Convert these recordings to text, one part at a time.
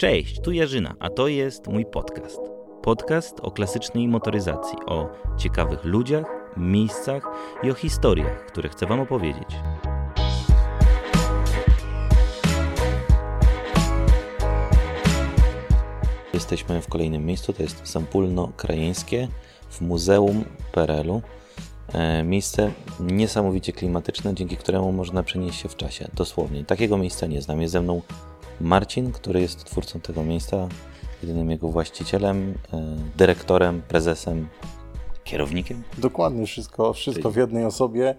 Cześć, tu Jarzyna, a to jest mój podcast. Podcast o klasycznej motoryzacji, o ciekawych ludziach, miejscach i o historiach, które chcę Wam opowiedzieć. Jesteśmy w kolejnym miejscu, to jest Sampulno Krajeńskie w Muzeum PRL-u. E, miejsce niesamowicie klimatyczne, dzięki któremu można przenieść się w czasie. Dosłownie. Takiego miejsca nie znam. Jest ze mną Marcin, który jest twórcą tego miejsca, jedynym jego właścicielem, e, dyrektorem, prezesem, kierownikiem. Dokładnie, wszystko, wszystko w jednej osobie.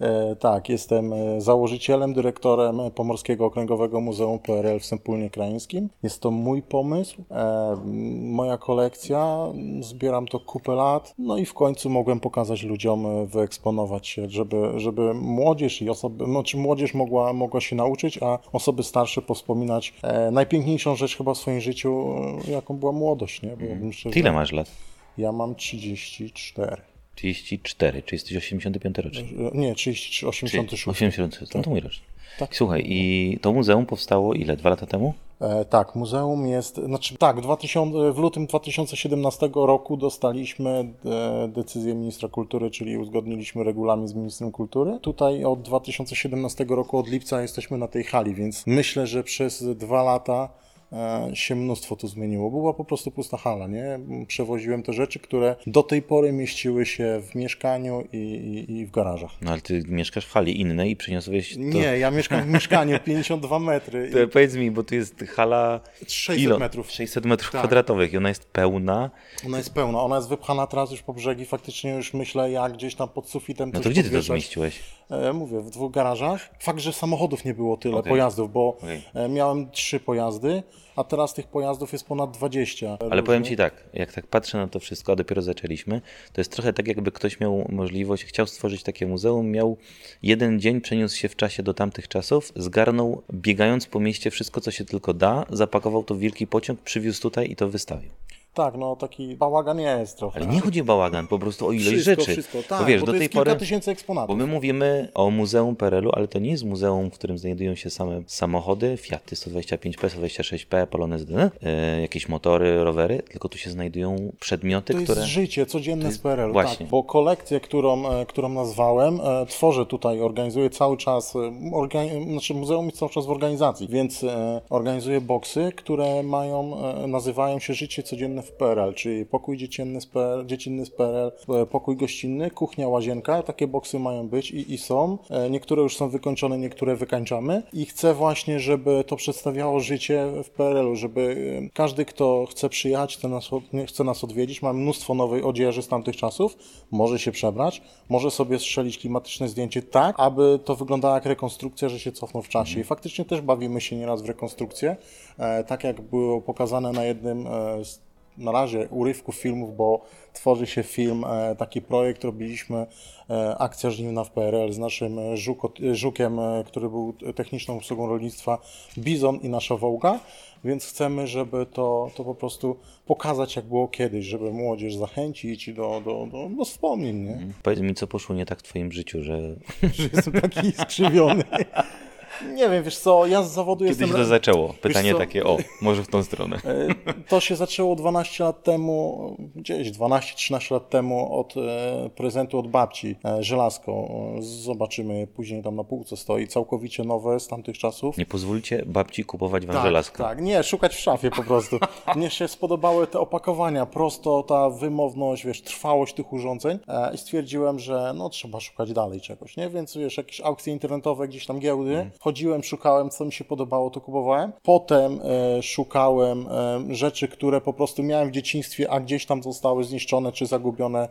E, tak, jestem e, założycielem, dyrektorem Pomorskiego Okręgowego Muzeum PRL w Sępólnie Krajeńskim. Jest to mój pomysł, e, moja kolekcja, zbieram to kupę lat, no i w końcu mogłem pokazać ludziom, e, wyeksponować się, żeby, żeby młodzież i osoby, znaczy młodzież mogła, mogła się nauczyć, a osoby starsze powspominać e, najpiękniejszą rzecz chyba w swoim życiu, e, jaką była młodość, nie? Bo myślę, Ty ile że masz lat? Ja mam 34. 34, czy jesteś 85 rocznik? Nie, 33, 86. 86, no to mój rocznik. Tak. Słuchaj, i to muzeum powstało ile? Dwa lata temu? E, tak, muzeum jest, znaczy tak, w, 2000, w lutym 2017 roku dostaliśmy e, decyzję ministra kultury, czyli uzgodniliśmy regulamin z ministrem kultury. Tutaj od 2017 roku, od lipca jesteśmy na tej hali, więc myślę, że przez dwa lata się mnóstwo tu zmieniło. Była po prostu pusta hala, nie? Przewoziłem te rzeczy, które do tej pory mieściły się w mieszkaniu i, i, i w garażach. No ale ty mieszkasz w hali innej i przeniosłeś to... Nie, ja mieszkam w mieszkaniu 52 metry. To powiedz mi, bo tu jest hala... 600 Ilo? metrów. 600 metrów Tak. kwadratowych i ona jest pełna. Ona jest pełna, ona jest wypchana teraz już po brzegi, faktycznie już myślę, jak gdzieś tam pod sufitem No to gdzie ty to zmieściłeś? E, mówię, w dwóch garażach. Fakt, że samochodów nie było tyle, Okej. pojazdów, bo Okej. e, miałem trzy pojazdy, a teraz tych pojazdów jest ponad 20. Ale powiem Ci tak, jak tak patrzę na to wszystko, a dopiero zaczęliśmy, to jest trochę tak, jakby ktoś miał możliwość, chciał stworzyć takie muzeum, miał jeden dzień, przeniósł się w czasie do tamtych czasów, zgarnął, biegając po mieście wszystko, co się tylko da, zapakował to w wielki pociąg, przywiózł tutaj i to wystawił. Tak, no taki bałagan jest trochę. Ale nie chodzi o bałagan, po prostu o ilość wszystko, rzeczy. Wszystko, tak, bo wiesz, bo do to tej jest kilka pory... tysięcy eksponatów. Bo my mówimy o Muzeum PRL-u, ale to nie jest muzeum, w którym znajdują się same samochody, Fiaty 125P, 126P, Polonez, e, jakieś motory, rowery, tylko tu się znajdują przedmioty, To jest które... życie codzienne z PRL. właśnie. Tak, bo kolekcję, którą, e, którą nazwałem, e, tworzę tutaj, organizuję cały czas, e, organ... znaczy muzeum jest cały czas w organizacji, więc e, organizuję boksy, które mają, nazywają się Życie codzienne w PRL, czyli pokój dziecinny z PRL, dziecinny z PRL, pokój gościnny, kuchnia, łazienka, takie boksy mają być i, i są. E, Niektóre już są wykończone, niektóre wykańczamy i chcę właśnie, żeby to przedstawiało życie w PRL-u, żeby e, każdy, kto chce przyjechać, chce nas, chce nas odwiedzić, ma mnóstwo nowej odzieży z tamtych czasów, może się przebrać, może sobie strzelić klimatyczne zdjęcie tak, aby to wyglądało jak rekonstrukcja, że się cofnął w czasie. I faktycznie też bawimy się nieraz w rekonstrukcję, e, tak jak było pokazane na jednym z na razie urywku filmów, bo tworzy się film, e, taki projekt robiliśmy, e, akcja żniwna w PRL z naszym e, żukiem, który był techniczną usługą rolnictwa, Bizon i nasza Wołga, więc chcemy, żeby to, to po prostu pokazać, jak było kiedyś, żeby młodzież zachęcić do, do, do, do wspomnień, nie? Powiedz mi, co poszło nie tak w Twoim życiu, że że jestem taki skrzywiony. Nie wiem, wiesz co, ja z zawodu kiedy jestem... się to zaczęło? Pytanie takie, o, może w tą stronę. E, To się zaczęło 12 lat temu, gdzieś 12-13 lat temu od e, prezentu od babci, e, żelazko. Zobaczymy, później tam na półce stoi, całkowicie nowe z tamtych czasów. Nie pozwólcie babci kupować wam Tak, żelazka. tak, nie, szukać w szafie po prostu. Mnie się spodobały te opakowania, prosto ta wymowność, wiesz, trwałość tych urządzeń i stwierdziłem, że no trzeba szukać dalej czegoś, nie? Więc wiesz, jakieś aukcje internetowe, gdzieś tam giełdy, chodziłem, szukałem, co mi się podobało, to kupowałem. Potem e, szukałem e, rzeczy, które po prostu miałem w dzieciństwie, a gdzieś tam zostały zniszczone czy zagubione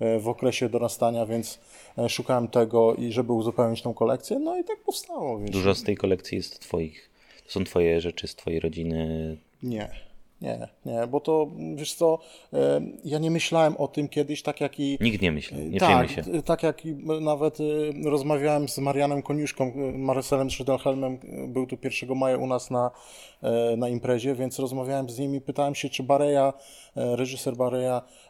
e, w okresie dorastania, więc e, szukałem tego i żeby uzupełnić tą kolekcję, no i tak powstało, wiesz. Dużo z tej kolekcji jest twoich. To są twoje rzeczy z twojej rodziny. Nie, nie, nie, bo to, wiesz co, e, ja nie myślałem o tym kiedyś, tak jak i... Nikt nie myśli, nie tak, przejmuj się. t- tak jak i nawet e, rozmawiałem z Marianem Koniuszką, e, Marcelem Schroedelhelmem, e, był tu 1 maja u nas na, e, na imprezie, więc rozmawiałem z nimi, pytałem się, czy Bareja, e, reżyser Bareja e,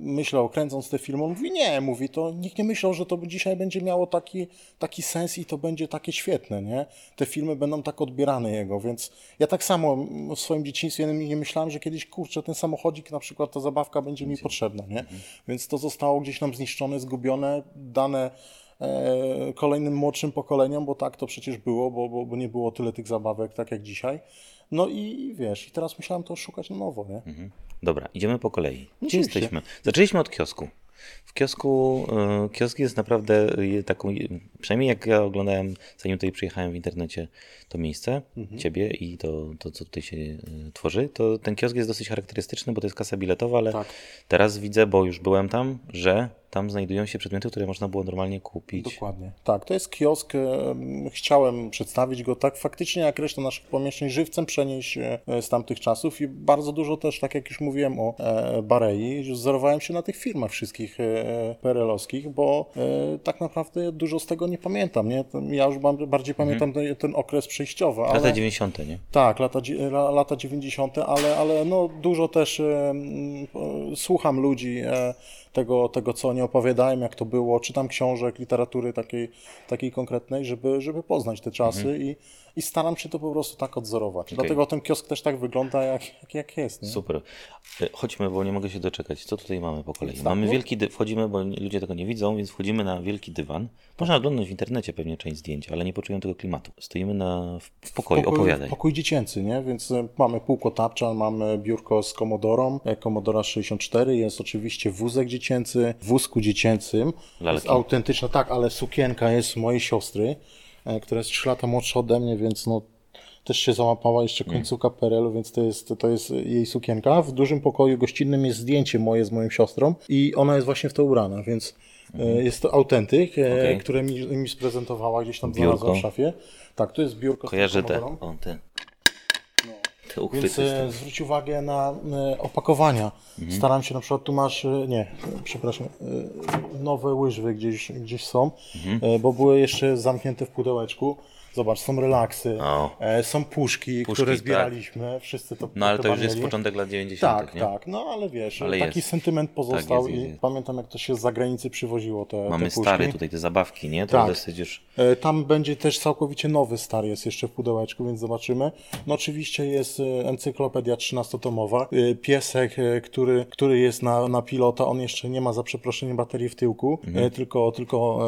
myślał, kręcąc te filmy, on mówi, nie, mówi, to nikt nie myślał, że to dzisiaj będzie miało taki, taki sens i to będzie takie świetne, nie? Te filmy będą tak odbierane jego, więc ja tak samo w swoim dzieciństwie nie myślałem, że kiedyś, kurczę, ten samochodzik, na przykład ta zabawka będzie mi potrzebna, nie? Więc to zostało gdzieś tam zniszczone, zgubione, dane e, kolejnym młodszym pokoleniom, bo tak to przecież było, bo, bo, bo nie było tyle tych zabawek, tak jak dzisiaj. No i wiesz, i teraz musiałem to szukać na nowo, nie? Dobra, idziemy po kolei. Gdzie jesteśmy? Zaczęliśmy od kiosku. W kiosku, e, kiosk jest naprawdę e, taką, przynajmniej jak ja oglądałem, zanim tutaj przyjechałem w internecie, to miejsce, Mhm. ciebie i to, to, co tutaj się e, tworzy, to ten kiosk jest dosyć charakterystyczny, bo to jest kasa biletowa, ale Tak. teraz widzę, bo już byłem tam, że tam znajdują się przedmioty, które można było normalnie kupić. Dokładnie. Tak, to jest kiosk. Chciałem przedstawić go tak faktycznie jak resztę naszych pomieszczeń żywcem przenieść e, z tamtych czasów i bardzo dużo też, tak jak już mówiłem o e, Barei, wzorowałem się na tych firmach wszystkich e, PRL-owskich, bo tak naprawdę dużo z tego nie pamiętam. Nie? Ja już ba- bardziej pamiętam ten, ten okres przejściowy. Lata ale... 90., nie? Tak, lata, lata 90., ale, ale no dużo też słucham ludzi, tego, tego, co oni opowiadają, jak to było, czytam książek, literatury takiej, takiej konkretnej, żeby, żeby poznać te czasy i, i staram się to po prostu tak odzorować. Dlatego ten kiosk też tak wygląda, jak, jak, jak jest. Nie? Super. E, Chodźmy, bo nie mogę się doczekać. Co tutaj mamy po kolei? Tak, Mamy wielki dy... Wchodzimy, bo ludzie tego nie widzą, więc wchodzimy na wielki dywan. Można oglądać w internecie pewnie część zdjęć, ale nie poczują tego klimatu. Stoimy na... w pokoju, Pokój, opowiadaj. pokój dziecięcy, nie? Więc e, mamy półko tapczan, mamy biurko z Commodorą, e, Commodora 64, jest oczywiście wózek dziecięcy, w wózku dziecięcym. Lalki. Jest autentyczna, tak, ale sukienka jest mojej siostry, e, która jest 3 lata młodsza ode mnie, więc no też się załapała jeszcze końcówka PRL-u, więc to jest, to jest jej sukienka. W dużym pokoju gościnnym jest zdjęcie moje z moją siostrą i ona jest właśnie w to ubrana, więc e, jest to autentyk, e, Okej. które mi, mi sprezentowała gdzieś tam Biurko. w szafie. Tak, to jest biurko Kojarzę te... O, te... Te Więc uchwyty. z e, zwróć uwagę na e, opakowania. Mhm. Staram się na przykład, tu masz, e, nie, przepraszam, nowe łyżwy gdzieś, gdzieś są, Mhm. bo były jeszcze zamknięte w pudełeczku. Zobacz, są relaksy, e, są puszki, które tak. zbieraliśmy, wszyscy to No ale to już jest mieli. początek lat 90., Tak, nie? tak, no ale wiesz, Ale taki jest. sentyment pozostał Tak, jest, jest, i jest. pamiętam jak to się z zagranicy przywoziło te, Mamy te puszki. stare tutaj te zabawki, nie? To Tak. dosyć już... E, Tam będzie też całkowicie nowy star jest jeszcze w pudełeczku, więc zobaczymy. No oczywiście jest e, encyklopedia 13-tomowa. E, Piesek, który, który jest na, na pilota, on jeszcze nie ma za przeproszeniem baterii w tyłku, Mhm. tylko, tylko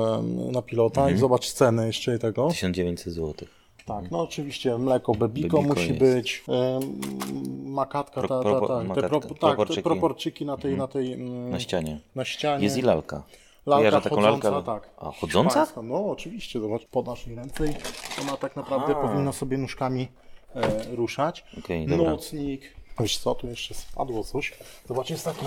na pilota. I zobacz scenę jeszcze tego. 1900 zł. Tak, no oczywiście mleko Bebiko, Bebiko musi jest. być, makatka, ta, ta, ta, te makatka, pro, tak, proporczyki. te proporczyki na tej, na tej mm, Na ścianie. na ścianie. Jest i lalka. Lalka Kojarzę taką chodząca, lalkę. tak. A, chodząca? Hiszpańska, No oczywiście, zobacz, podasz jej ręce i ona tak naprawdę powinna sobie nóżkami e, ruszać. Dobra. Nocnik. Wiesz co, tu jeszcze spadło coś. Zobacz, jest taki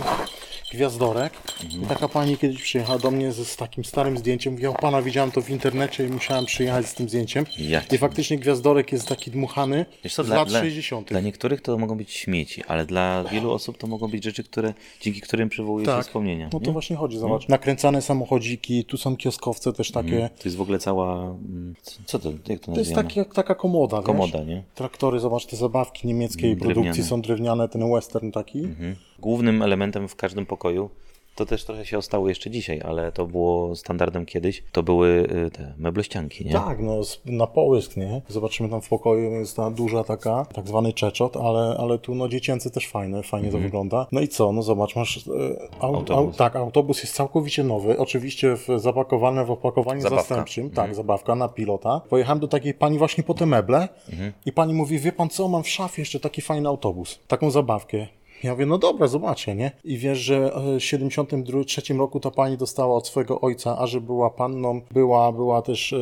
gwiazdorek. Mhm. I taka pani kiedyś przyjechała do mnie z, z takim starym zdjęciem. Mówiła, pana widziałam to w internecie i musiałam przyjechać z tym zdjęciem. I faktycznie gwiazdorek jest taki dmuchany Wiesz co, z dla, lat dla, 60. dla niektórych to mogą być śmieci, ale dla wielu osób to mogą być rzeczy, które, dzięki którym przywołuje się wspomnienia. No to nie? właśnie chodzi, zobacz. Nakręcane samochodziki, tu są kioskowce też takie. To jest w ogóle cała... mm, co- to? Jak to To jest taki, taka komoda, wiesz? Komoda, nie? Traktory, zobacz, te zabawki niemieckiej Drewniane. produkcji są drewniane, ten western taki. Mhm. Głównym elementem w każdym pokoju, to też trochę się ostało jeszcze dzisiaj, ale to było standardem kiedyś, to były y, te meblościanki, nie? Tak, no na połysk, nie? Zobaczymy tam w pokoju, jest ta duża taka, tak zwany czeczot, ale, ale tu no dziecięcy też fajne, fajnie to wygląda. No i co, no zobacz, masz e, au, Mhm. Autobus. Au, tak, autobus jest całkowicie nowy, oczywiście w, zapakowany w opakowaniu Zabawka. zastępczym, Mhm. tak, zabawka na pilota. Pojechałem do takiej pani właśnie po te meble Mhm. i pani mówi, wie pan co, mam w szafie jeszcze taki fajny autobus, taką zabawkę. Ja mówię, no dobra, zobaczę, nie? I wiesz, że e, w 73 roku ta pani dostała od swojego ojca, a że była panną, była, była też e,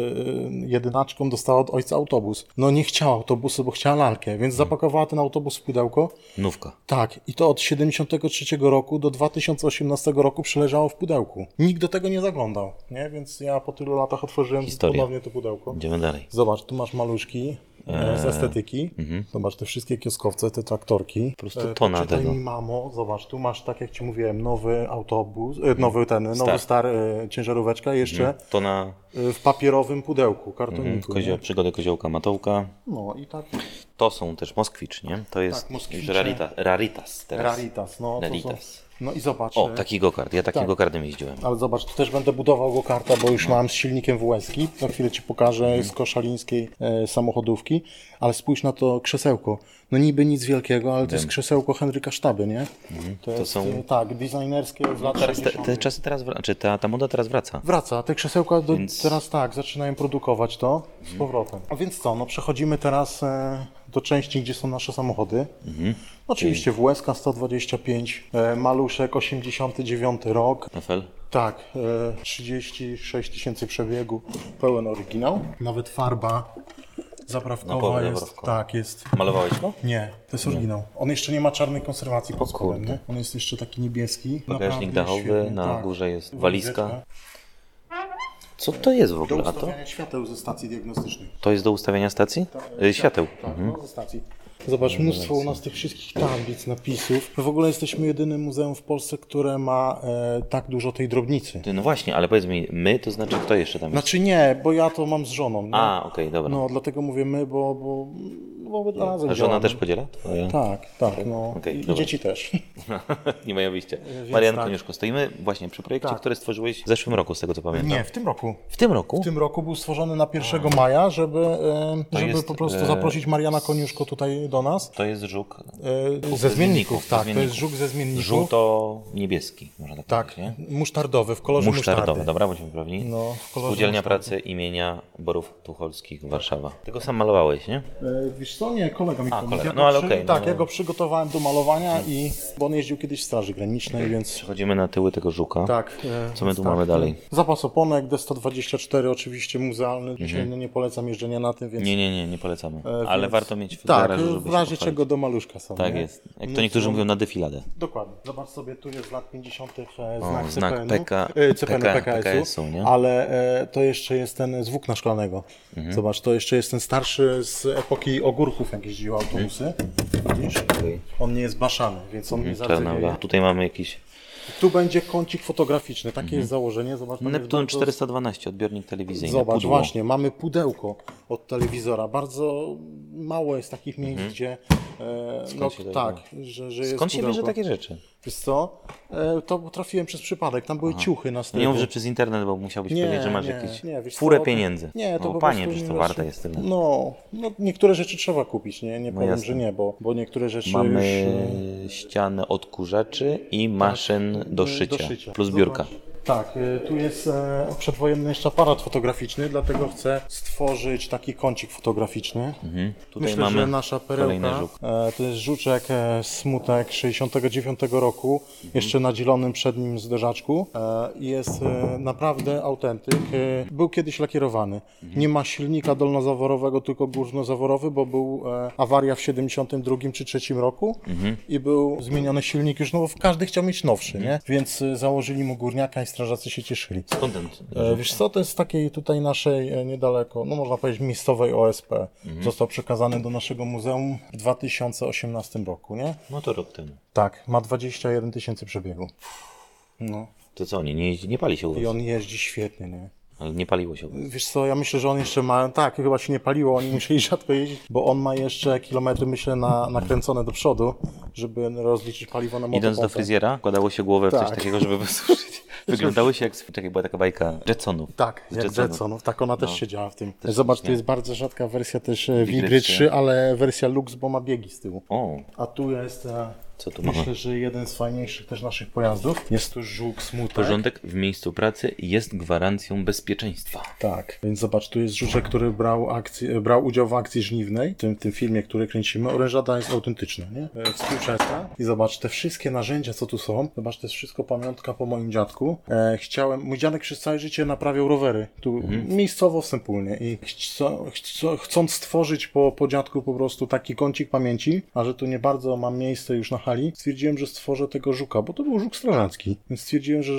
jedynaczką, dostała od ojca autobus. No nie chciała autobusu, bo chciała lalkę, więc zapakowała ten autobus w pudełko. Nówka. Tak, i to od 73 roku do 2018 roku przeleżało w pudełku. Nikt do tego nie zaglądał, nie? Więc ja po tylu latach otworzyłem Historia. ponownie to pudełko. Idziemy dalej. Zobacz, tu masz maluszki e, z Eee, estetyki. Zobacz, te wszystkie kioskowce, te traktorki. Po prostu tona poczytaj tego. mi, mamo, zobacz, tu masz, tak jak ci mówiłem, nowy autobus, e, nowy ten, nowy Star. star, e, ciężaróweczka, jeszcze To na y, w papierowym pudełku, kartoniku. Nie? przygody koziołka Matołka. No i tak. To są też Moskwicz, nie? To jest Tak, już rarita, Raritas teraz. Raritas, no. To są, Raritas. No i zobacz. O, e, taki go-kart. Ja takim tak. go-kartem jeździłem. Ale zobacz, tu też będę budował go karta, bo już mam z silnikiem WS-ki. Za chwilę Ci pokażę Mhm. z koszalińskiej e, samochodówki. Ale spójrz na to krzesełko. No niby nic wielkiego, ale to jest krzesełko Henryka Sztaby, nie? To, jest, są- e, Tak, designerskie z lat Teraz te, 60. te czasy teraz, wra- czy ta, ta moda teraz wraca. Wraca, te krzesełka do, Więc- teraz tak, zaczynają produkować to z powrotem. A więc co, no przechodzimy teraz e, do części, gdzie są nasze samochody. Oczywiście WSK 125, e, Maluszek 89 rok, FL? tak, e, 36 tysięcy przebiegu, pełen oryginał. Nawet farba zaprawkowa jest, zaprawkowa. tak, jest. Malowałeś go? Nie, to jest oryginał. On jeszcze nie ma czarnej konserwacji pod spodem, nie? On jest jeszcze taki niebieski. Bagażnik Naprawdę dachowy, świetny, na tak. górze jest walizka. Co to jest w Do ogóle? To, ustawiania świateł ze stacji diagnostycznej. to jest do ustawienia stacji? Y, Świateł. Tak, no, ze stacji. Zobacz, mnóstwo u nas tych wszystkich tablic, napisów. My w ogóle jesteśmy jedynym muzeum w Polsce, które ma e, tak dużo tej drobnicy. Ty, No właśnie, ale powiedz mi, my to znaczy kto jeszcze tam jest? Znaczy nie, bo ja to mam z żoną. Nie? A, okej, dobra. No, dlatego mówię my, bo, bo, bo my razem A żona działamy. też podziela? Twoje? Tak, tak, no. Okej, I, dzieci też. nie mają wyjścia. Marian tak. Koniuszko, stoimy właśnie przy projekcie, Tak. który stworzyłeś w zeszłym roku, z tego co pamiętam. Nie, w tym roku. W tym roku? W tym roku był stworzony na 1 maja, żeby, e, żeby jest, po prostu e, zaprosić Mariana Koniuszko tutaj do nas. To jest żuk E, ze zmienników, tak, to zmienników. jest żuk ze zmienników. żółto-niebieski, można tak, Tak, powiedzieć, nie? musztardowy, w kolorze Musztardowy, musztardy. dobra, bądźmy pewni. No, w kolorze Spółdzielnia. Pracy imienia Borów Tucholskich, Warszawa. Tego sam malowałeś, nie? E, Wiesz co, nie, kolega mi pomógł. kolega. Ja No, ale okej, Tak, no. ja go przygotowałem do malowania i bo on jeździł kiedyś w Straży Granicznej, więc Przechodzimy na tyły tego żuka. tak. e, Co my tu tak, mamy dalej? Zapas oponek D124 oczywiście muzealny. Dzisiaj no, nie polecam jeżdżenia na tym, więc Nie, nie, nie, nie polecamy. e, Ale więc- warto mieć w Tak, garażu, żeby w razie czego do maluszka są. Tak nie? jest. Jak No to niektórzy co? mówią na defiladę. Dokładnie. Zobacz sobie, tu jest z lat 50. e, znak, znak CPN-u, PK e, CPN-u, PK, PKS-u, nie? ale e, to jeszcze jest ten z włókna szklanego. Mhm. Zobacz, to jeszcze jest ten starszy z epoki ogórków, jak jeździły autobusy. Widzisz? Okej. On nie jest baszany, więc on nie Czarna zardzewieje. uda. Tutaj mamy jakiś Tu będzie kącik fotograficzny, takie jest założenie. Zobacz, Neptun bardzo- 412, odbiornik telewizyjny. Zobacz, pudło. właśnie, mamy pudełko od telewizora. Bardzo mało jest takich miejsc, gdzie. E, no tak, że, że jest Skąd się bierze takie rzeczy? Wiesz co? E, to trafiłem przez przypadek. Tam były ciuchy na No styku. nie mów, że przez internet, bo musiałbyś Nie, powiedzieć, że masz nie, jakieś nie, wiesz furę to- pieniędzy. Nie, to no, panie, przecież to warte jest tyle. No, no, niektóre rzeczy trzeba kupić, nie? Nie powiem, jasne. że nie, bo, bo niektóre rzeczy Mamy już... ścianę odkurzaczy i maszyn do e, szycia, plus biurka. Tak, e, tu jest e, przedwojenny jeszcze aparat fotograficzny, dlatego chcę stworzyć taki kącik fotograficzny. Tutaj Myślę, mamy że nasza perełka, e, to jest żuczek e, Smutek 69 roku, jeszcze na dzielonym przednim zderzaczku jest naprawdę autentyk. Był kiedyś lakierowany. Nie ma silnika dolnozaworowego, tylko górnozaworowy, bo był awaria w 72 czy 3 roku i był zmieniony silnik już, no bo każdy chciał mieć nowszy, nie? Więc założyli mu górniaka i strażacy się cieszyli. Skąd ten? E, Wiesz co, to jest z takiej tutaj naszej e, niedaleko, no można powiedzieć miejscowej OSP. Został przekazany do naszego muzeum w 2018 roku, nie? No to rok temu. Tak, ma 21 tysięcy przebiegu. No. To co, nie, nie, jeździ- nie pali się u I was, on jeździ świetnie, nie? ale nie paliło się. Wiesz co, ja myślę, że on jeszcze ma, tak, chyba się nie paliło, oni musieli rzadko jeździć, bo on ma jeszcze kilometry, myślę, na, nakręcone do przodu, żeby rozliczyć paliwo na Idąc do motopompę. fryzjera, kładało się głowę w coś Tak. takiego, żeby wysuszyć. Wyglądało się jak, czekaj, była taka bajka Jetsonów. Tak, jak Jetsonów. Jetsonów. Tak, ona też No. siedziała w tym. Też Zobacz, tu jest bardzo rzadka wersja też e, Wigry Wigry 3. 3, ale wersja Lux, bo ma biegi z tyłu. O, A tu jest, e, Co tu mamy? myślę, że jeden z fajniejszych też naszych pojazdów. Jest tu żuk smutek. porządek w miejscu pracy jest gwarancją bezpieczeństwa. Tak, więc zobacz, tu jest żuczek, który brał, akcji, brał udział w akcji żniwnej, w tym, tym filmie, który kręcimy. Orężada jest autentyczna, nie? E, Współczesna. I zobacz, te wszystkie narzędzia, co tu są, zobacz, to jest wszystko pamiątka po moim dziadku. E, chciałem, mój dziadek przez całe życie naprawiał rowery, tu miejscowo w Sępólnie i chcą, chcą, chcąc stworzyć po, po dziadku po prostu taki kącik pamięci, a że tu nie bardzo mam miejsce już na stwierdziłem, że stworzę tego żuka, bo to był żuk strażacki. Więc stwierdziłem, że,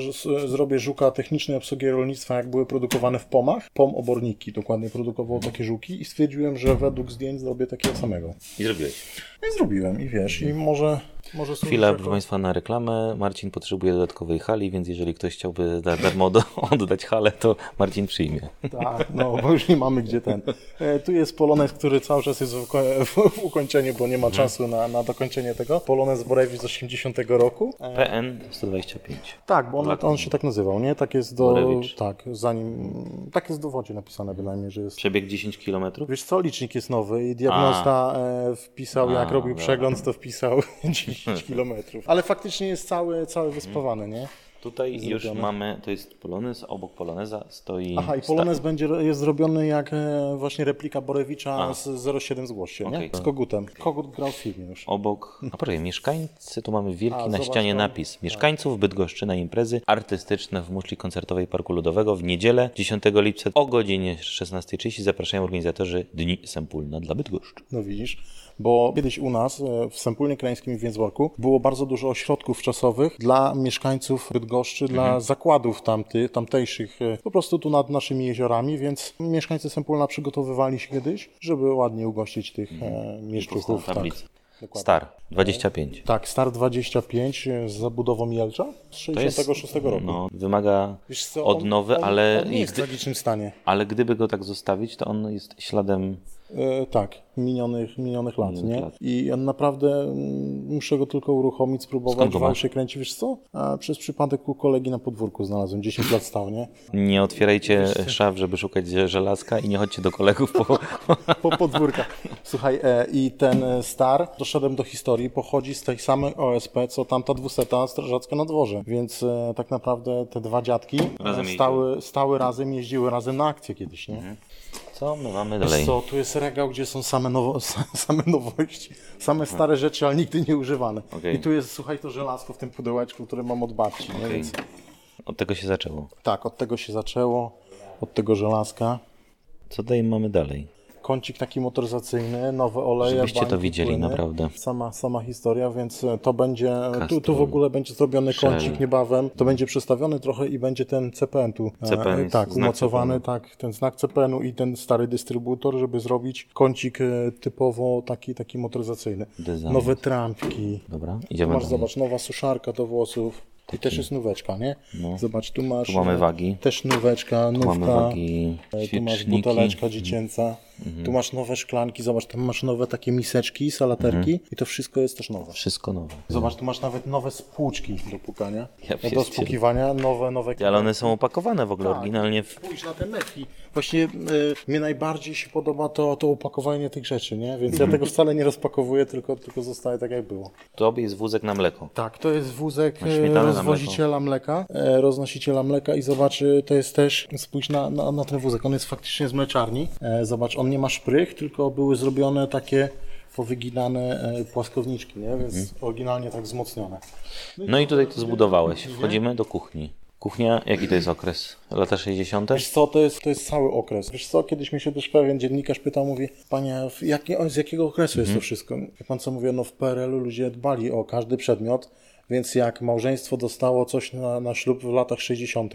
zrobię żuka technicznej obsługi rolnictwa, jak były produkowane w pomach. POM oborniki dokładnie produkował takie żuki i stwierdziłem, że według zdjęć zrobię takiego samego. I zrobiłeś. No i zrobiłem i wiesz, i może Może jako- proszę Państwa, na reklamę. Marcin potrzebuje dodatkowej hali, więc jeżeli ktoś chciałby za darmo do, oddać halę, to Marcin przyjmie. Tak, no bo już nie mamy gdzie ten. E, tu jest Polonez, który cały czas jest w, uko- w, w ukończeniu, bo nie ma czasu na, na dokończenie tego. Polonez Borewicz z 80 roku. E, PN 125. tak, bo on, on się tak nazywał, nie? Tak jest do. Borewicz. Tak, zanim. Tak jest w dowodzie napisane bynajmniej, że jest. Przebieg 10 km? Wiesz co, licznik jest nowy i diagnosta e, wpisał, jak A, robił dobra. przegląd, to wpisał 10 kilometrów. Ale faktycznie jest cały, cały wyspawany, nie? Tutaj już mamy, to jest Polonez, obok Poloneza stoi... Aha, i sta- Polonez będzie, jest zrobiony jak e, właśnie replika Borewicza A. z 07 zgłoś się, nie? Okej. Z Kogutem. Kogut grał w filmie już. Obok, a poczekaj, mieszkańcy, tu mamy wielki A, na zobacz ścianie napis. Mieszkańców Bydgoszczy na imprezy artystyczne w muszli koncertowej Parku Ludowego w niedzielę 10 lipca o godzinie 16.30 zapraszają organizatorzy Dni Sempulna dla Bydgoszczy. No widzisz, bo kiedyś u nas e, w Sępólnie Krańskim i w Więcborku było bardzo dużo ośrodków czasowych dla mieszkańców Bydgoszczy, dla zakładów tamty, tamtejszych, e, po prostu tu nad naszymi jeziorami, więc mieszkańcy Sępólna przygotowywali się kiedyś, żeby ładnie ugościć tych e, mieszczuchów. Tak. Star 25. tak, Star 25 z zabudową Jelcza z To jest, 66 roku. no, wymaga co, odnowy, on, on, ale, on nie jest w gdy, tragicznym stanie. ale gdyby go tak zostawić, to on jest śladem E, tak, minionych, minionych lat, Minionych nie? lat. I ja naprawdę muszę go tylko uruchomić, spróbować, wał się kręci, wiesz co? A przez przypadek u kolegi na podwórku znalazłem, 10 lat stał, nie? Nie otwierajcie szaf, żeby szukać żelazka i nie chodźcie do kolegów po... Po podwórkach. Słuchaj, e, i ten e, star, doszedłem do historii, pochodzi z tej samej OSP, co tamta dwuseta strażacka na dworze, więc e, tak naprawdę te dwa dziadki Razem e, stały, stały razem, jeździły razem na akcję kiedyś, nie? Mhm. Co my mamy Wiesz dalej? co, tu jest regał, gdzie są same, nowo, same nowości, same stare rzeczy, ale nigdy nie używane. Okej. I tu jest, słuchaj, to żelazko w tym pudełeczku, które mam od babci. Okej. Więc, Od tego się zaczęło. tak, od tego się zaczęło, od tego żelazka. Co tutaj mamy dalej? Kącik taki motoryzacyjny, nowe oleje, Żebyście to bańki, widzieli, płyny. naprawdę. Sama, sama historia, więc e, to będzie, tu, tu w ogóle będzie zrobiony Shell. kącik niebawem. To będzie przestawiony trochę i będzie ten CPN tu. e, CPN jest tak, umocowany, CPN. tak, ten znak CPN-u i ten stary dystrybutor, żeby zrobić kącik e, typowo taki, taki motoryzacyjny. Design. Nowe trampki. Dobra, idziemy masz, zobacz, nowa suszarka do włosów. I też jest nóweczka, nie? Zobacz, tu masz... No. Tu mamy e, wagi. Też nóweczka, Tu nówka. mamy wagi, e, Tu masz buteleczka dziecięca. Tu masz nowe szklanki, zobacz, tam masz nowe takie miseczki, salaterki Mhm. i to wszystko jest też nowe. Wszystko nowe. Zobacz, tu masz nawet nowe spłuczki do pukania, Ja do pierdzielę. spłukiwania, nowe, nowe... Ale one są opakowane w ogóle Tak. oryginalnie w... Spójrz na te metki. Właśnie y, mnie najbardziej się podoba to, to opakowanie tych rzeczy, nie? Więc Mhm. ja tego wcale nie rozpakowuję, tylko, tylko zostaje tak jak było. Tobie jest wózek na mleko. Tak, to jest wózek na rozwoziciela mleka, e, roznosiciela mleka i zobacz, to jest też, spójrz na, na, na ten wózek, on jest faktycznie z mleczarni. E, Zobacz, on nie ma szprych, tylko były zrobione takie powyginane e, płaskowniczki, nie? Więc Mhm. oryginalnie tak wzmocnione. No i tutaj to zbudowałeś. Wchodzimy do kuchni. Kuchnia, jaki to jest okres? Lata 60? Wiesz co, to jest, to jest cały okres. Wiesz co, kiedyś mi się też pewien dziennikarz pytał, mówi, panie, o, z jakiego okresu jest to wszystko? Jak pan co mówię, no w PRL-u ludzie dbali o każdy przedmiot, więc jak małżeństwo dostało coś na, na ślub w latach 60.,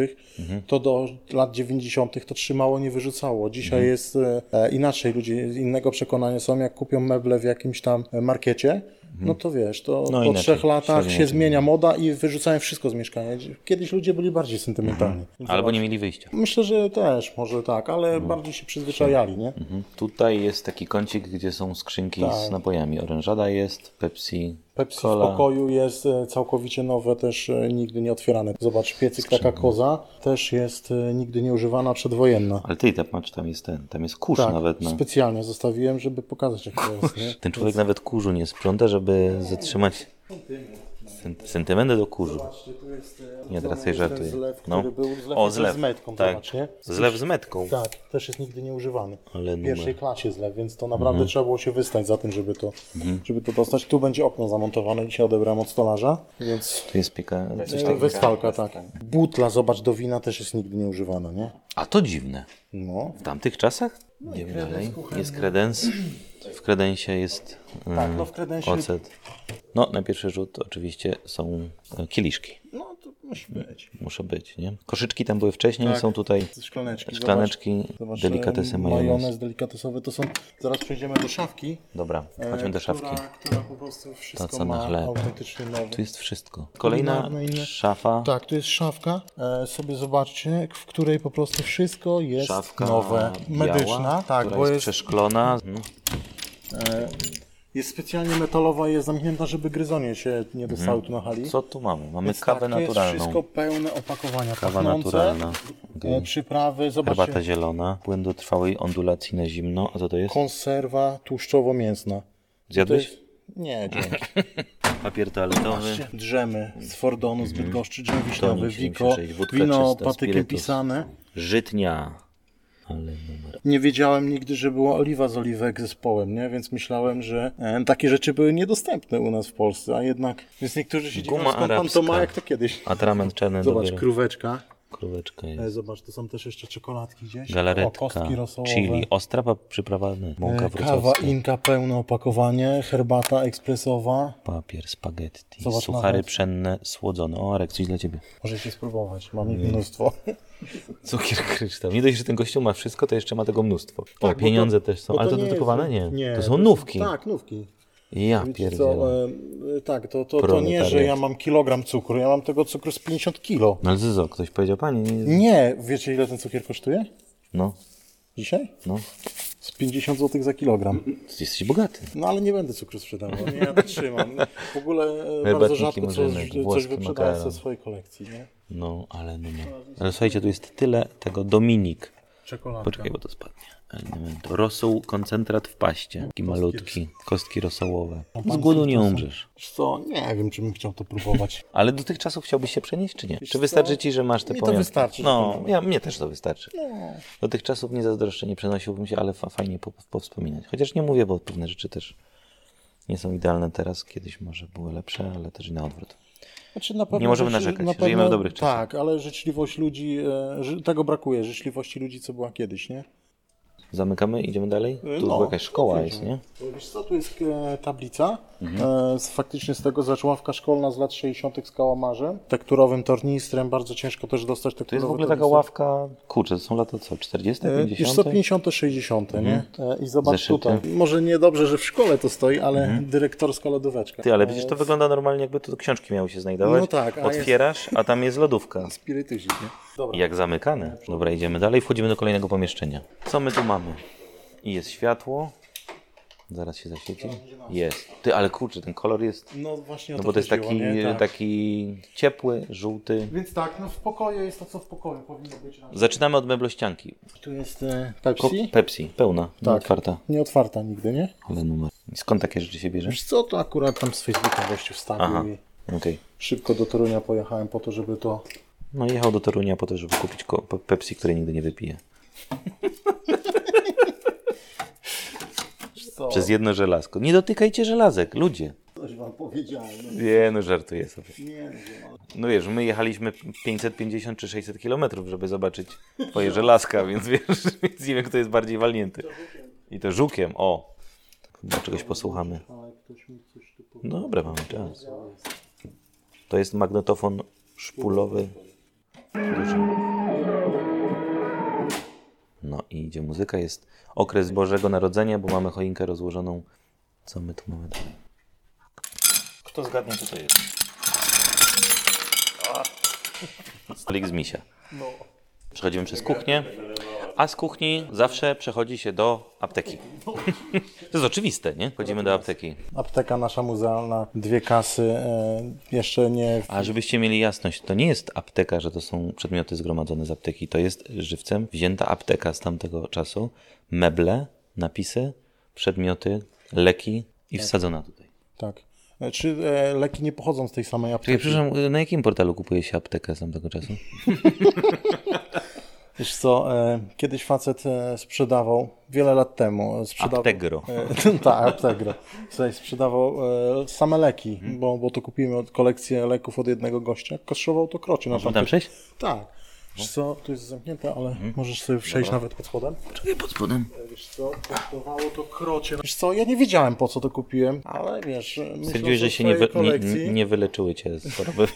to do lat 90. to trzymało, nie wyrzucało. Dzisiaj jest e, e, inaczej, ludzie innego przekonania są, jak kupią meble w jakimś tam e, markecie, no to wiesz, to No po inaczej, trzech latach się zmienia moda i wyrzucają wszystko z mieszkania. Kiedyś ludzie byli bardziej sentymentalni. Więc Albo nie mieli wyjścia. Myślę, że też, może tak, ale bardziej się przyzwyczajali, nie? Mhm. Tutaj jest taki kącik, gdzie są skrzynki Tak. z napojami. Orężada jest, Pepsi, Pepsi Cola. w pokoju jest e, całkowicie nowe, też e, nigdy nie otwierane. Zobacz, piecyk taka koza też jest e, nigdy nie używana, przedwojenna. Ale ty, tam, patrz, tam jest ten, tam jest kurz Tak, nawet na... specjalnie zostawiłem, żeby pokazać jak to jest, nie? Ten człowiek nawet kurzu nie sprząta, żeby zatrzymać sentymenty do kurzu. Nie, teraz sobie żartuję. Zlew, No. który był, zlew O, zlew. z metką, Tak. zobacz, nie? Zlew z metką. Tak, też jest nigdy nie używany. Ale w numer. pierwszej klasie zlew, więc to naprawdę Mhm. trzeba było się wystać za tym, żeby to, żeby to dostać. Tu będzie okno zamontowane, dzisiaj odebrałem od stolarza, więc To jest pieka... coś e. Westfalka, tak. Butla, zobacz, do wina też jest nigdy nie używana, nie? A to dziwne. No. W tamtych czasach? Idziemy dalej. Jest kredens. W kredensie jest mm, Tak, no w kredensie- ocet. No, na pierwszy rzut oczywiście są e, kieliszki. No, to Musi być. Muszę być, nie? Koszyczki tam były wcześniej, Tak. są tutaj Szklaneczki. szklaneczki, Zobacz, delikatesy e, majonez. majonez delikatesowe to są. Zaraz przejdziemy do szafki. Dobra, e, chodźmy do która, szafki. Która po prostu wszystko co na ma chleb. autentycznie nowe. Tu jest wszystko. Kolejna szafa. Tak, tu jest szafka. E, sobie zobaczcie, w której po prostu wszystko jest Szafka nowe. Medyczna. biała, tak, która bo jest jest, przeszklona. Mhm. Jest specjalnie metalowa jest zamknięta, żeby gryzonie się nie dostały tu na hali. Mhm. Co tu mamy? Mamy Więc kawę tak, to naturalną. jest wszystko pełne opakowania. Kawa pachnące, naturalna. E, przyprawy, zobaczcie. Herbata zielona. Płyn do trwałej ondulacji na zimno. A co to jest? Konserwa tłuszczowo-mięsna. Zjadłeś? Jest- Nie, dzięki. Papier toaletowy. Drzemy z Fordonu, z Bydgoszczy, drzem wiśniowy, Wiko, 76, wódka wino czysta, patykiem spirytus. pisane. Żytnia. Ale numer. Nie wiedziałem nigdy, że była oliwa z oliwek zespołem, nie? Więc myślałem, że e, takie rzeczy były niedostępne u nas w Polsce, a jednak... Więc niektórzy się dziwią, skąd pan to ma, jak to kiedyś. Atrament czarny Zobacz, dopiero. króweczka. Króweczka E, jest. Zobacz, to są też jeszcze czekoladki gdzieś. O, Galaretka. kostki rosołowe. Chili. Ostra przyprawa. Mąka E, Kawa. Inka, pełne opakowanie, herbata ekspresowa. Papier, spaghetti. Zobacz Suchary pszenne, słodzone. O, Arek, coś dla ciebie. Możecie spróbować, mam ich mnóstwo. Cukier kryształ. Nie dość, że ten gościu ma wszystko, to jeszcze ma tego mnóstwo. O, Tak, bo to- pieniądze też są. Ale to, nie dedykowane? jest- Nie. nie. To są nówki. Tak, nówki. Ja pierdzielę. e, tak, to, to, to nie, że ja mam kilogram cukru, ja mam tego cukru z 50 kilo. No ale Zyzo, ktoś powiedział pani? Nie. Nie, wiecie ile ten cukier kosztuje No, dzisiaj? no. Z 50 zł za kilogram. Jesteś bogaty. No ale nie będę cukru sprzedawał, nie, ja trzymam. W ogóle e, bardzo Herbatniki rzadko murzynek, coś, coś wyprzedałem ze swojej kolekcji, nie? No, ale no, no. Ale słuchajcie, tu jest tyle tego Dominik. Czekolada. Poczekaj, bo to spadnie. Rosół, koncentrat w paście. Taki malutki. Kostki rosołowe. Z głodu nie umrzesz. Wiesz co, nie wiem, czy bym chciał to próbować. Ale do tych czasów chciałbyś się przenieść, czy nie? Czy co? wystarczy ci, że masz te Mi to wystarczy, No, ja, mnie też to wystarczy. No. Do tych czasów nie zazdroszczę, nie przenosiłbym się, ale fa fajnie po powspominać. Chociaż nie mówię, bo pewne rzeczy też nie są idealne teraz. Kiedyś może były lepsze, ale też i na odwrót. Znaczy, na pewno Nie możemy narzekać, na żyjemy w dobrych czasach. Tak, ale życzliwość ludzi, e, tego brakuje, życzliwości ludzi, co była kiedyś, nie? Zamykamy, idziemy dalej? Tu No, jakaś szkoła jest, nie? Wiesz co, tu jest e, tablica, Mhm. e, z, faktycznie z tego zaczęła ławka szkolna z lat 60. z kałamarzem, tekturowym tornistrem, bardzo ciężko też dostać To tekturowy jest w ogóle taka ławka, kurczę, to są lata co, 40, E, 50? Wiesz co, 50, 60, nie? E, I zobacz Zeszyty. tutaj. Może nie dobrze, że w szkole to stoi, ale dyrektorska lodóweczka. Ty, ale E, przecież to wygląda normalnie, jakby tu książki miały się znajdować. No tak, a Otwierasz, a tam jest lodówka. Spirytyzik, nie? Dobra. Jak zamykane. Dobra, idziemy dalej, wchodzimy do kolejnego pomieszczenia. Co my tu mamy? I jest światło. Zaraz się zaświeci. Jest. Ty, ale kurczę, ten kolor jest... No właśnie o No bo to jest taki, nie? Tak. taki ciepły, żółty. Więc tak, no w pokoju jest to, co w pokoju powinno być. raczej. Zaczynamy od meblościanki. Tu jest e, Ko- Pepsi. Pepsi, pełna, tak. otwarta. Nie otwarta nigdy, nie? Ale numer. Skąd takie rzeczy się bierze? Wiesz co, to akurat tam z Facebooka gościu wstawił Aha. i Okej. szybko do Torunia pojechałem po to, żeby to... No jechał do Torunia po to, żeby kupić ko- pe- Pepsi, której nigdy nie wypije. Wiesz co, Przez jedno żelazko. Nie dotykajcie żelazek, ludzie. coś wam powiedziałem. No, Nie, no żartuję sobie. nie ale... No wiesz, my jechaliśmy 550 czy 600 kilometrów, żeby zobaczyć twoje żelazka, więc wiesz, więc nie wiem, kto jest bardziej walnięty. I to żukiem, o. Chyba czegoś posłuchamy. powiedział. Dobra, mamy czas. To jest magnetofon szpulowy. Duży. No i idzie muzyka, jest okres Bożego Narodzenia, bo mamy choinkę rozłożoną. Co my tu mamy dalej? Kto zgadnie, co to jest? Stolik z misia. No. Przechodzimy przez kuchnię, a z kuchni zawsze przechodzi się do apteki. To jest oczywiste, nie? Chodzimy do apteki. Apteka nasza muzealna, dwie kasy, e, jeszcze nie... A żebyście mieli jasność, to nie jest apteka, że to są przedmioty zgromadzone z apteki. To jest żywcem wzięta apteka z tamtego czasu, meble, napisy, przedmioty, leki i wsadzona tutaj. Tak. E, Czy e, leki nie pochodzą z tej samej Czekaj, apteki? przepraszam, na jakim portalu kupuje się aptekę z tamtego czasu? Wiesz co, e, kiedyś facet e, sprzedawał, wiele lat temu, e, sprzedawał... Aptegro. Tak, Aptegro. Słuchaj, sprzedawał same leki, Mhm. bo, bo to kupiłem od kolekcję leków od jednego gościa. Kosztował to krocie. na Można tam przejść? Tak. Wiesz co, tu jest zamknięte, ale możesz sobie przejść nawet pod spodem. Czekaj, pod spodem. Wiesz co, kosztowało to krocie. Wiesz co, ja nie wiedziałem po co to kupiłem, ale wiesz, Stwierdziłeś, że się nie, wy, nie, nie wyleczyły cię z choroby.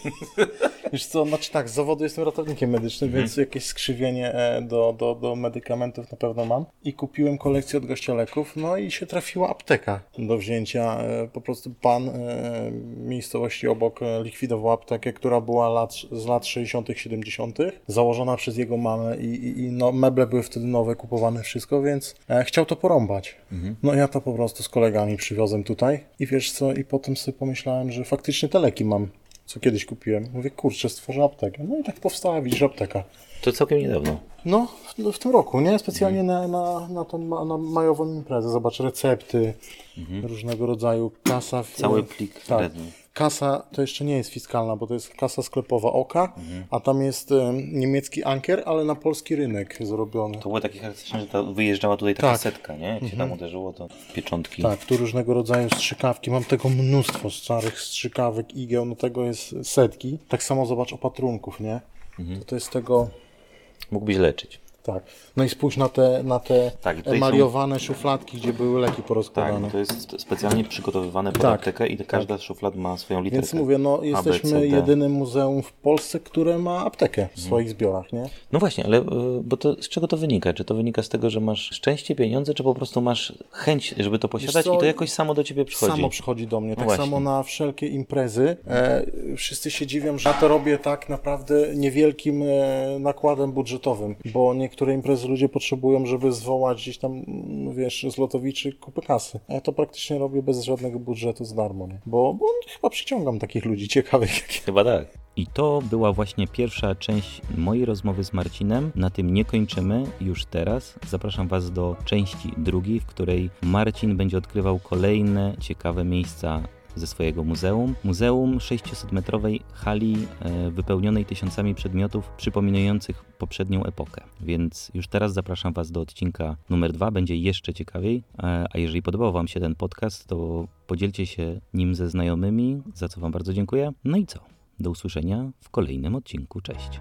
Wiesz co, znaczy tak, z zawodu jestem ratownikiem medycznym, więc jakieś skrzywienie e, do, do, do medykamentów na pewno mam. I kupiłem kolekcję od gościa leków, no i się trafiła apteka do wzięcia. E, Po prostu pan e, miejscowości obok likwidował aptekę, która była lat, z lat 60., 70., założona przez jego mamę i, i, i no, meble były wtedy nowe, kupowane wszystko, więc chciał to porąbać. No ja to po prostu z kolegami przywiozłem tutaj i wiesz co, i potem sobie pomyślałem, że faktycznie te leki mam co kiedyś kupiłem. Mówię, kurczę, stworzę aptekę. No i tak powstała, widzisz, apteka. To całkiem niedawno. No, w, w tym roku, nie? Specjalnie na, na, na tą na majową imprezę. Zobacz, recepty, różnego rodzaju kasa. Cały plik Tak. Kasa to jeszcze nie jest fiskalna, bo to jest kasa sklepowa OKA, a tam jest em, niemiecki ankier, ale na polski rynek zrobiony. To było takie charakterystyczne, że ta wyjeżdżała tutaj taka Tak. setka, nie? Jak się tam uderzyło, to pieczątki. Tak, tu różnego rodzaju strzykawki. Mam tego mnóstwo starych strzykawek, igieł, no tego jest setki. Tak samo zobacz opatrunków, nie? To, to jest tego... Mógłbyś leczyć. Tak. No i spójrz na te, na te Tak, tutaj są- emaliowane szufladki, gdzie były leki Tak, porozkładane. to jest specjalnie przygotowywane pod Tak. aptekę i każda szuflad ma swoją literkę. Więc mówię, no jesteśmy jedynym muzeum w Polsce, które ma aptekę Mhm. w swoich zbiorach, nie? No właśnie, ale y, bo to, z czego to wynika? Czy to wynika z tego, że masz szczęście, pieniądze, czy po prostu masz chęć, żeby to posiadać co, i to jakoś samo do ciebie przychodzi? Samo przychodzi do mnie. Tak właśnie. samo na wszelkie imprezy. E, wszyscy się dziwią, że ja to robię tak naprawdę niewielkim e, nakładem budżetowym, bo niektóre imprezy ludzie potrzebują, żeby zwołać gdzieś tam, mm, wiesz, z lotowiczy kupę kasy. A ja to praktycznie robię bez żadnego budżetu z darmo, nie? Bo, bo chyba przyciągam takich ludzi ciekawych. Chyba tak. I to była właśnie pierwsza część mojej rozmowy z Marcinem. Na tym nie kończymy już teraz. Zapraszam Was do części drugiej, w której Marcin będzie odkrywał kolejne ciekawe miejsca ze swojego muzeum. Muzeum 600-metrowej hali e, wypełnionej tysiącami przedmiotów przypominających poprzednią epokę. Więc już teraz zapraszam Was do odcinka numer dwa. Będzie jeszcze ciekawiej. E, A jeżeli podobał Wam się ten podcast, to podzielcie się nim ze znajomymi, za co Wam bardzo dziękuję. No i co? Do usłyszenia w kolejnym odcinku. Cześć.